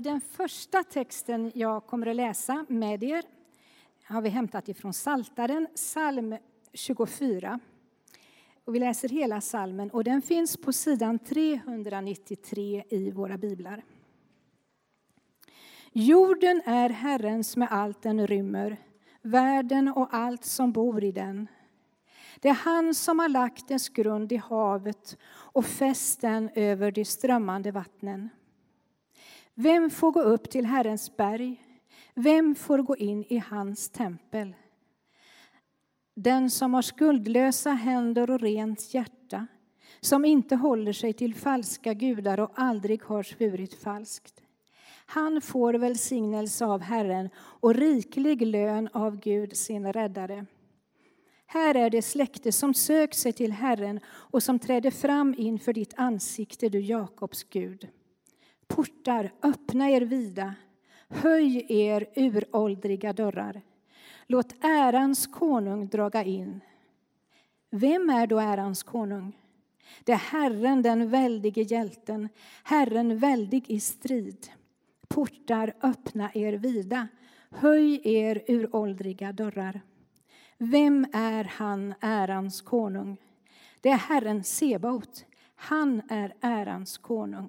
Och den första texten jag kommer att läsa med er har vi hämtat ifrån Saltaren, psalm 24. Och vi läser hela salmen och den finns på sidan 393 i våra biblar. Jorden är Herrens med allt den rymmer, världen och allt som bor i den. Det är han som har lagt dess grund i havet och fäst den över de strömmande vattnen. Vem får gå upp till Herrens berg? Vem får gå in i hans tempel? Den som har skuldlösa händer och rent hjärta, som inte håller sig till falska gudar och aldrig har svurit falskt. Han får välsignelse av Herren och riklig lön av Gud, sin räddare. Här är det släkte som söker sig till Herren och som träder fram inför ditt ansikte, du Jakobs Gud. Portar, öppna er vida, höj er uråldriga dörrar. Låt ärans konung draga in. Vem är då ärans konung? Det är Herren, den väldige hjälten, Herren väldig i strid. Portar, öppna er vida, höj er uråldriga dörrar. Vem är han, ärans konung? Det är Herren Sebaot. Han är ärans konung.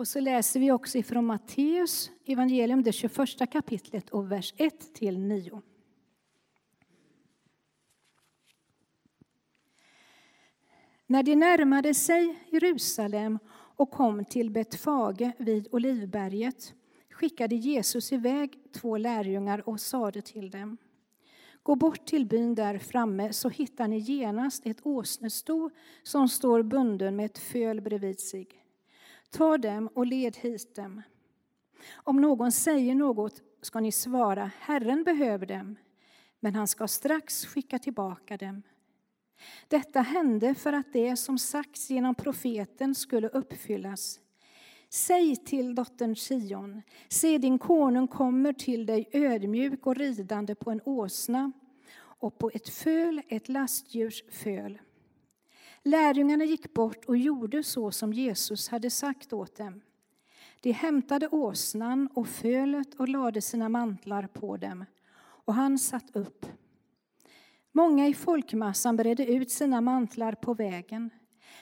Och så läser vi också ifrån Matteus evangelium, det 21 kapitlet och vers 1 till 9. När de närmade sig Jerusalem och kom till Betfage vid Olivberget skickade Jesus iväg två lärjungar och sade till dem Gå bort till byn där framme så hittar ni genast ett åsnesto som står bunden med ett föl bredvid sig. Ta dem och led hit dem. Om någon säger något ska ni svara Herren behöver dem, men han ska strax skicka tillbaka dem. Detta hände för att det som sagts genom profeten skulle uppfyllas. Säg till dottern Sion, se din konung kommer till dig ödmjuk och ridande på en åsna och på ett föl, ett lastdjurs föl. Lärjungarna gick bort och gjorde så som Jesus hade sagt åt dem. De hämtade åsnan och fölet och lade sina mantlar på dem, och han satt upp. Många i folkmassan bredde ut sina mantlar på vägen.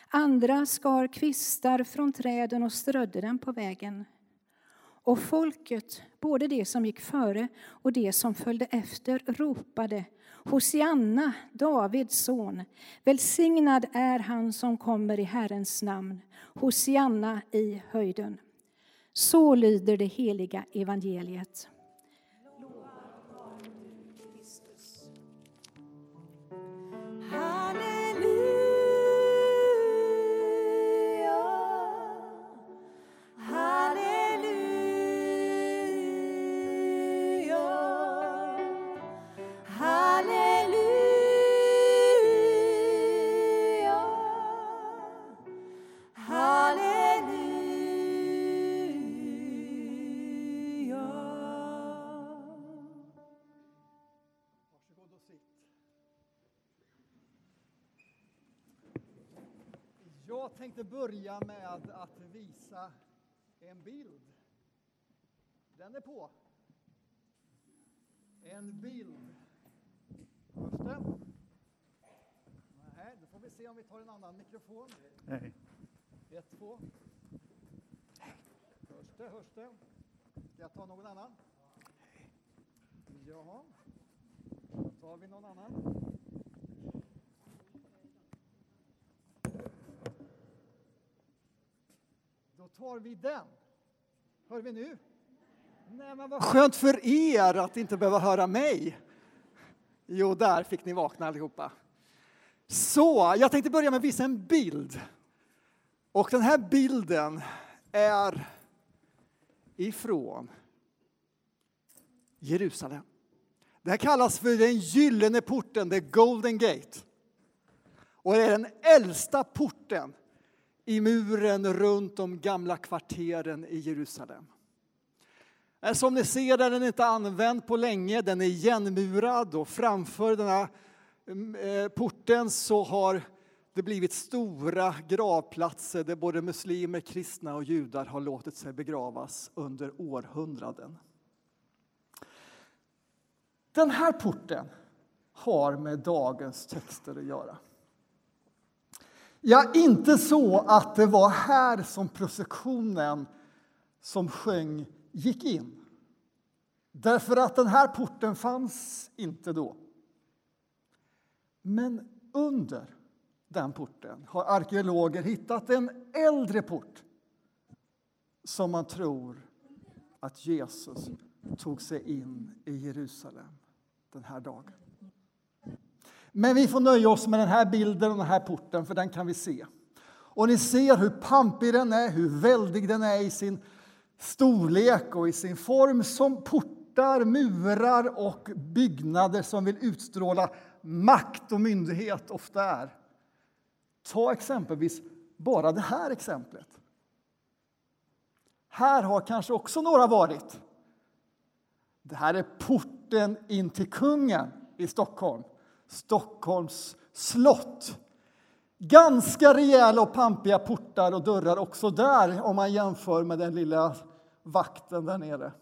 Andra skar kvistar från träden och strödde dem på vägen. Och folket, både de som gick före och de som följde efter, ropade Hosianna, Davids son. Välsignad är han som kommer i Herrens namn. Hosianna i höjden. Så lyder det heliga evangeliet. Tänkte börja med att visa en bild. Den är på. En bild. Hörs det? Nej, då får vi se om vi tar en annan mikrofon. Nej. Ett, två. Hörs det? Hörs det? Ska jag ta någon annan? Ja. Då tar vi någon annan. Tar vi den. Hör vi nu? Nej, men vad skönt för er att inte behöva höra mig. Jo, där fick ni vakna allihopa. Så, jag tänkte börja med att visa en bild. Och den här bilden är ifrån Jerusalem. Det här kallas för den gyllene porten, the golden gate. Och det är den äldsta porten i muren runt de gamla kvarteren i Jerusalem. Äh, som ni ser är den inte använd på länge, den är igenmurad och framför den här mm, eh, porten så har det blivit stora gravplatser där både muslimer, kristna och judar har låtit sig begravas under århundraden. Den här porten har med dagens texter att göra. Ja, inte så att det var här som processionen som sjöng gick in. Därför att den här porten fanns inte då. Men under den porten har arkeologer hittat en äldre port som man tror att Jesus tog sig in i Jerusalem den här dagen. Men vi får nöja oss med den här bilden och den här porten, för den kan vi se. Och ni ser hur pampig den är, hur väldig den är i sin storlek och i sin form som portar, murar och byggnader som vill utstråla makt och myndighet ofta är. Ta exempelvis bara det här exemplet. Här har kanske också några varit. Det här är porten in till kungen i Stockholm. Stockholms slott. Ganska rejäla och pampiga portar och dörrar också där om man jämför med den lilla vakten där nere.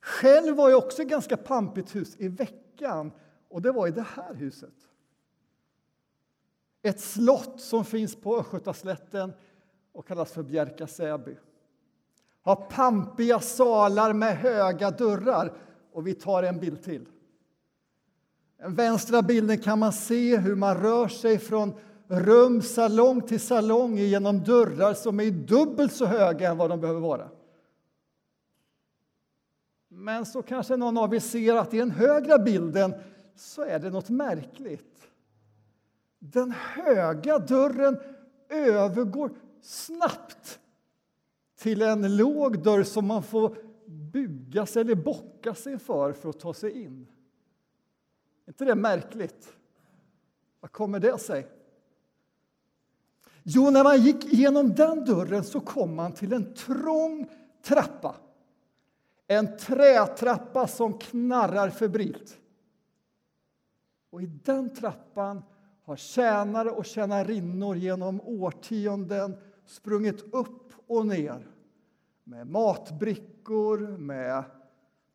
Själv var jag också ett ganska pampigt hus i veckan och det var i det här huset. Ett slott som finns på Östgötaslätten och kallas för Bjärka Säby. Har pampiga salar med höga dörrar. Och vi tar en bild till. Den vänstra bilden kan man se hur man rör sig från rum, salong till salong genom dörrar som är dubbelt så höga än vad de behöver vara. Men så kanske någon av er ser att i den högra bilden så är det något märkligt. Den höga dörren övergår snabbt till en låg dörr som man får bygga sig eller bocka sig för för att ta sig in. Är inte det märkligt? Vad kommer det sig? Jo, när man gick igenom den dörren så kom man till en trång trappa. En trätrappa som knarrar febrilt. Och i den trappan har tjänare och tjänarinnor genom årtionden sprungit upp och ner med matbrickor, med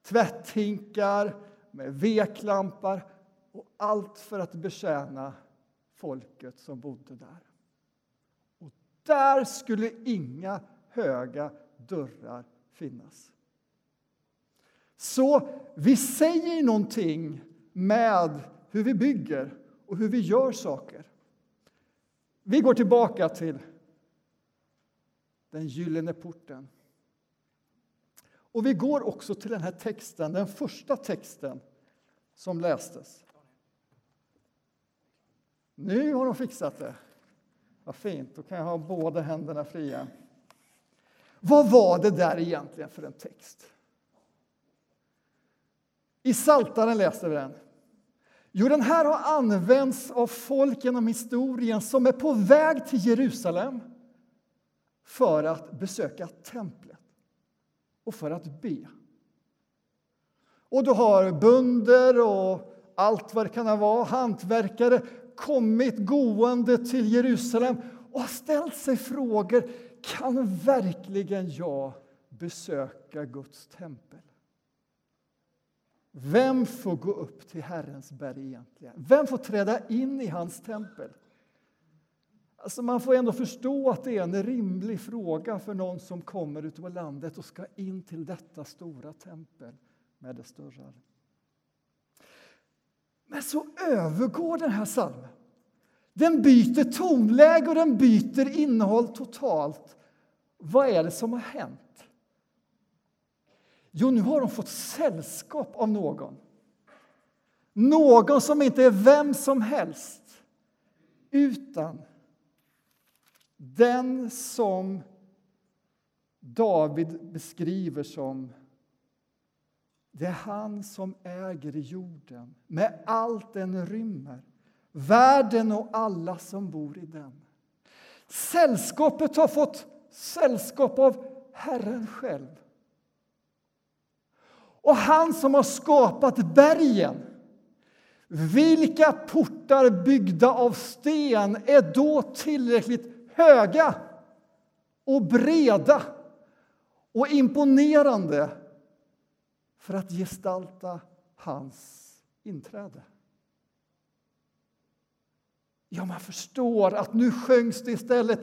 tvätthinkar, med veklampar och allt för att betjäna folket som bodde där. Och där skulle inga höga dörrar finnas. Så vi säger någonting med hur vi bygger och hur vi gör saker. Vi går tillbaka till den gyllene porten. Och vi går också till den här texten, den första texten som lästes. Nu har de fixat det. Vad fint, då kan jag ha båda händerna fria. Vad var det där egentligen för en text? I Saltaren läste vi den. Jo, den här har använts av folk genom historien som är på väg till Jerusalem för att besöka templet och för att be. Och du har bönder och allt vad det kan vara, hantverkare kommit gående till Jerusalem och ställt sig frågor. Kan verkligen jag besöka Guds tempel? Vem får gå upp till Herrens berg egentligen? Vem får träda in i hans tempel? Alltså man får ändå förstå att det är en rimlig fråga för någon som kommer ut landet och ska in till detta stora tempel med dess dörrar. Så övergår den här salmen. Den byter tonläge och den byter innehåll totalt. Vad är det som har hänt? Jo, nu har de fått sällskap av någon. Någon som inte är vem som helst, utan den som David beskriver som det är han som äger jorden med allt den rymmer, världen och alla som bor i den. Sällskapet har fått sällskap av Herren själv. Och han som har skapat bergen, vilka portar byggda av sten är då tillräckligt höga och breda och imponerande för att gestalta hans inträde? Ja, man förstår att nu sjöngs det istället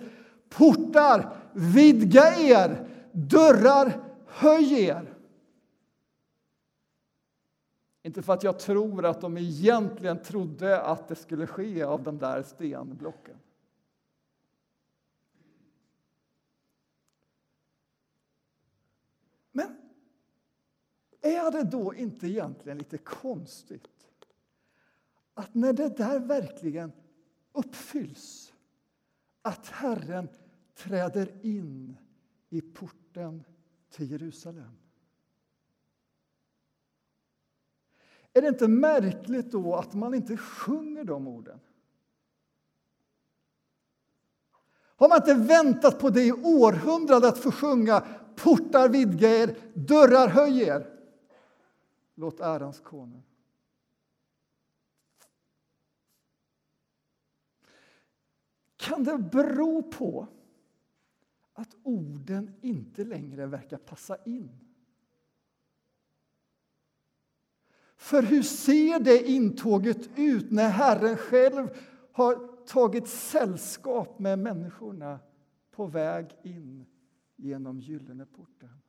portar, vidga er, dörrar, höj er. Inte för att jag tror att de egentligen trodde att det skulle ske av de där stenblocken. Men är det då inte egentligen lite konstigt att när det där verkligen uppfylls att Herren träder in i porten till Jerusalem. Är det inte märkligt då att man inte sjunger de orden? Har man inte väntat på det i århundraden att få sjunga portar vidga er, dörrar höj er? Låt ärans konung. Kan det bero på att orden inte längre verkar passa in? För hur ser det intåget ut när Herren själv har tagit sällskap med människorna på väg in genom Gyllene porten?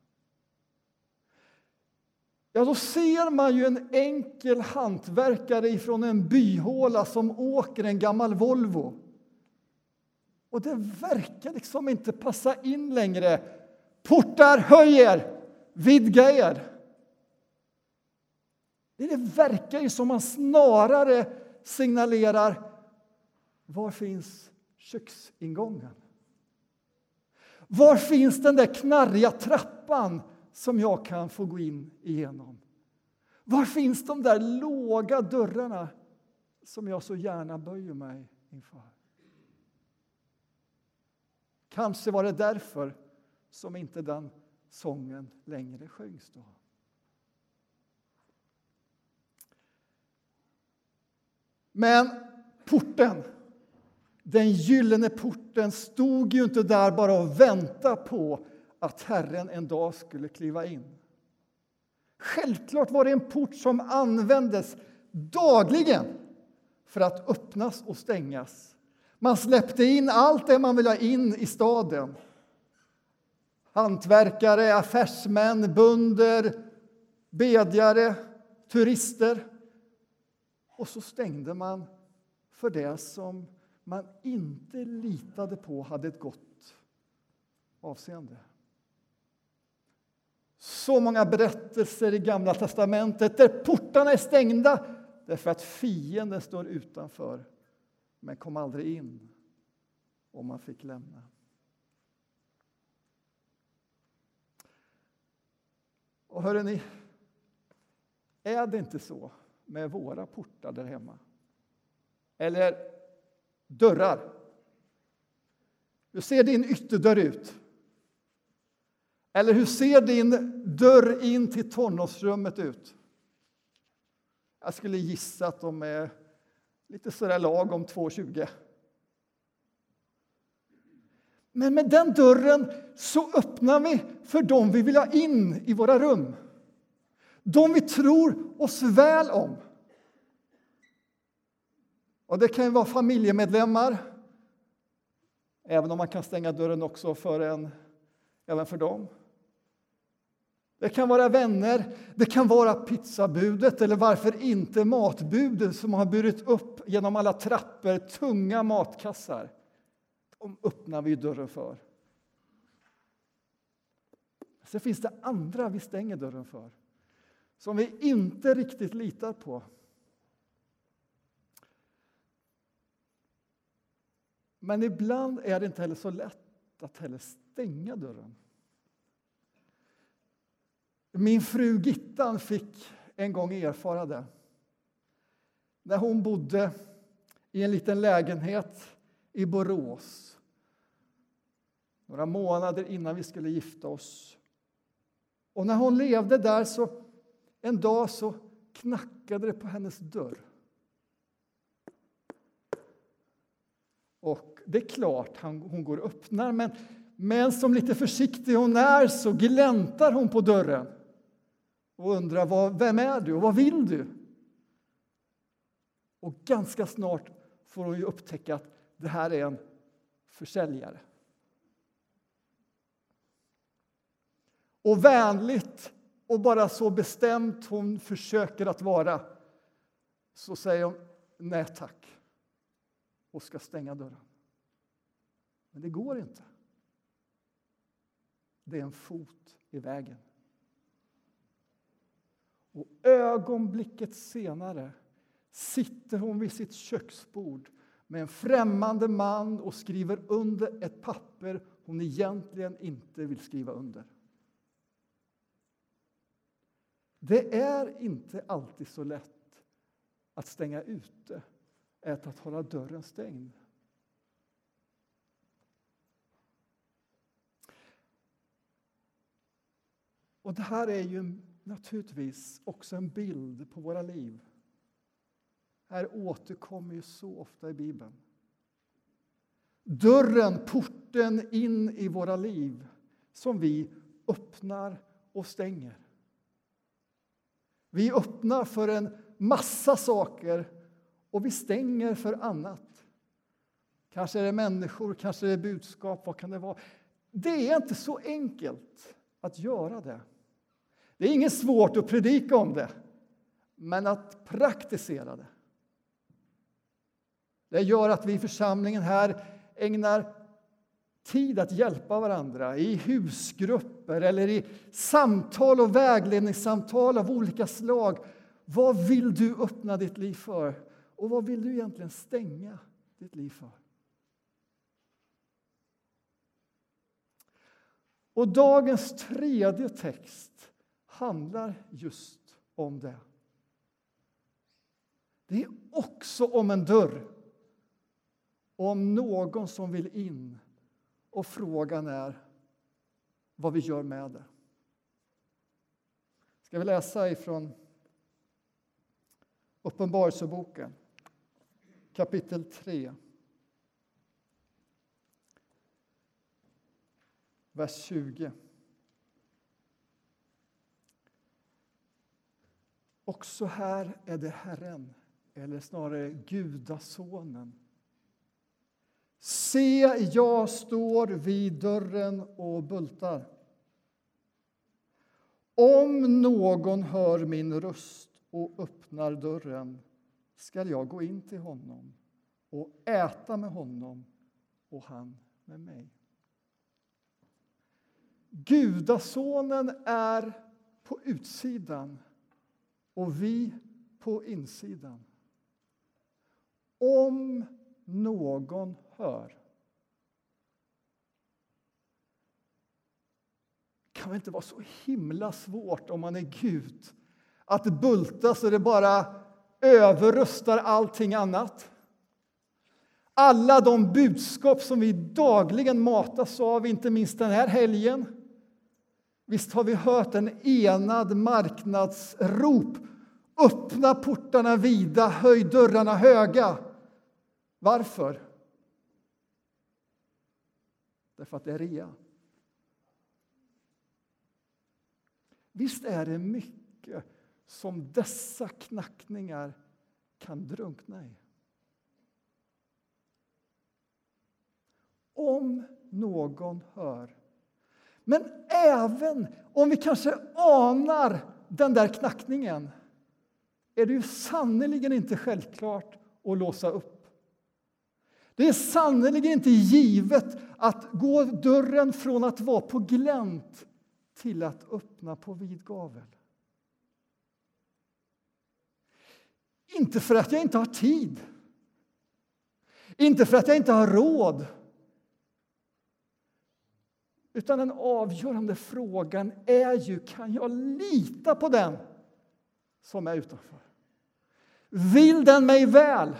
Ja, då ser man ju en enkel hantverkare ifrån en byhåla som åker en gammal Volvo. Och det verkar liksom inte passa in längre. Portar, höj er! Vidga er! Det verkar ju som man snarare signalerar var finns köksingången? Var finns den där knarriga trappan som jag kan få gå in igenom? Var finns de där låga dörrarna som jag så gärna böjer mig inför? Kanske var det därför som inte den sången längre sjöngs då. Men porten, den gyllene porten, stod ju inte där bara och väntade på att Herren en dag skulle kliva in. Självklart var det en port som användes dagligen för att öppnas och stängas man släppte in allt det man ville ha in i staden. Hantverkare, affärsmän, bönder, bedjare, turister. Och så stängde man för det som man inte litade på hade ett gott avseende. Så många berättelser i Gamla testamentet där portarna är stängda därför att fienden står utanför men kom aldrig in och man fick lämna. Och hörde ni, är det inte så med våra portar där hemma? Eller dörrar? Hur ser din ytterdörr ut? Eller hur ser din dörr in till tonårsrummet ut? Jag skulle gissa att de är lite sådär lagom 2,20. Men med den dörren så öppnar vi för dem vi vill ha in i våra rum. De vi tror oss väl om. Och det kan vara familjemedlemmar, även om man kan stänga dörren också för en, även för dem. Det kan vara vänner, det kan vara pizzabudet eller varför inte matbudet som har burit upp genom alla trappor tunga matkassar. De öppnar vi dörren för. Sen finns det andra vi stänger dörren för som vi inte riktigt litar på. Men ibland är det inte heller så lätt att heller stänga dörren. Min fru Gittan fick en gång erfara det. När hon bodde i en liten lägenhet i Borås några månader innan vi skulle gifta oss. Och när hon levde där så En dag så knackade det på hennes dörr. Och det är klart han, hon går och öppnar, men, men som lite försiktig hon är så gläntar hon på dörren och undrar vad, vem är du och vad vill du? Och ganska snart får hon ju upptäcka att det här är en försäljare. Och vänligt och bara så bestämt hon försöker att vara så säger hon nej tack och ska stänga dörren. Men det går inte. Det är en fot i vägen. Och ögonblicket senare sitter hon vid sitt köksbord med en främmande man och skriver under ett papper hon egentligen inte vill skriva under. Det är inte alltid så lätt att stänga ute än att hålla dörren stängd. Och det här är ju naturligtvis också en bild på våra liv. Här återkommer ju så ofta i Bibeln. Dörren, porten in i våra liv som vi öppnar och stänger. Vi öppnar för en massa saker och vi stänger för annat. Kanske är det människor, kanske är det budskap, vad kan det vara? Det är inte så enkelt att göra det. Det är inget svårt att predika om det, men att praktisera det. Det gör att vi i församlingen här ägnar tid att hjälpa varandra i husgrupper eller i samtal och vägledningssamtal av olika slag. Vad vill du öppna ditt liv för? Och vad vill du egentligen stänga ditt liv för? Och dagens tredje text handlar just om det. Det är också om en dörr, om någon som vill in. Och frågan är vad vi gör med det. Ska vi läsa ifrån Uppenbarelseboken, kapitel 3. Vers 20. Också här är det Herren, eller snarare Gudasonen. Se, jag står vid dörren och bultar. Om någon hör min röst och öppnar dörren skall jag gå in till honom och äta med honom och han med mig. Gudasonen är på utsidan och vi på insidan. Om någon hör kan väl inte vara så himla svårt om man är Gud att bulta så det bara överröstar allting annat. Alla de budskap som vi dagligen matas av, inte minst den här helgen. Visst har vi hört en enad marknadsrop. Öppna portarna vida, höj dörrarna höga. Varför? Därför att det är rea. Visst är det mycket som dessa knackningar kan drunkna i. Om någon hör. Men även om vi kanske anar den där knackningen är det ju sannerligen inte självklart att låsa upp. Det är sannerligen inte givet att gå dörren från att vara på glänt till att öppna på vid gavel. Inte för att jag inte har tid. Inte för att jag inte har råd. Utan den avgörande frågan är ju, kan jag lita på den som är utanför? Vill den mig väl?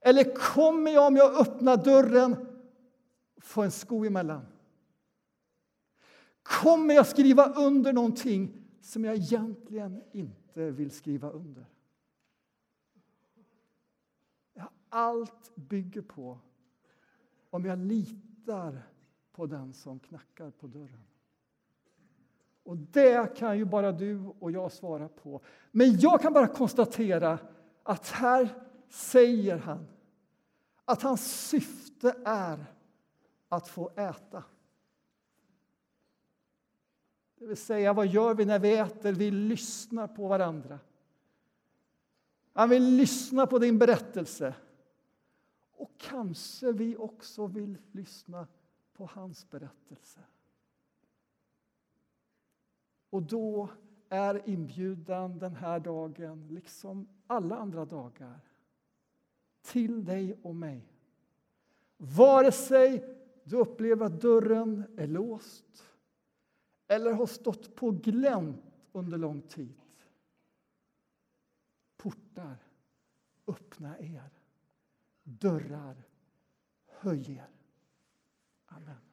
Eller kommer jag om jag öppnar dörren få en sko emellan? Kommer jag skriva under någonting som jag egentligen inte vill skriva under. Allt bygger på om jag litar på den som knackar på dörren. Och det kan ju bara du och jag svara på. Men jag kan bara konstatera att här säger han att hans syfte är att få äta. Det vill säga, vad gör vi när vi äter? Vi lyssnar på varandra. Han vill lyssna på din berättelse. Och kanske vi också vill lyssna på hans berättelse. Och då är inbjudan den här dagen, liksom alla andra dagar, till dig och mig. Vare sig du upplever att dörren är låst eller har stått på glänt under lång tid. Portar, öppna er. Dörrar, höj er. Amen.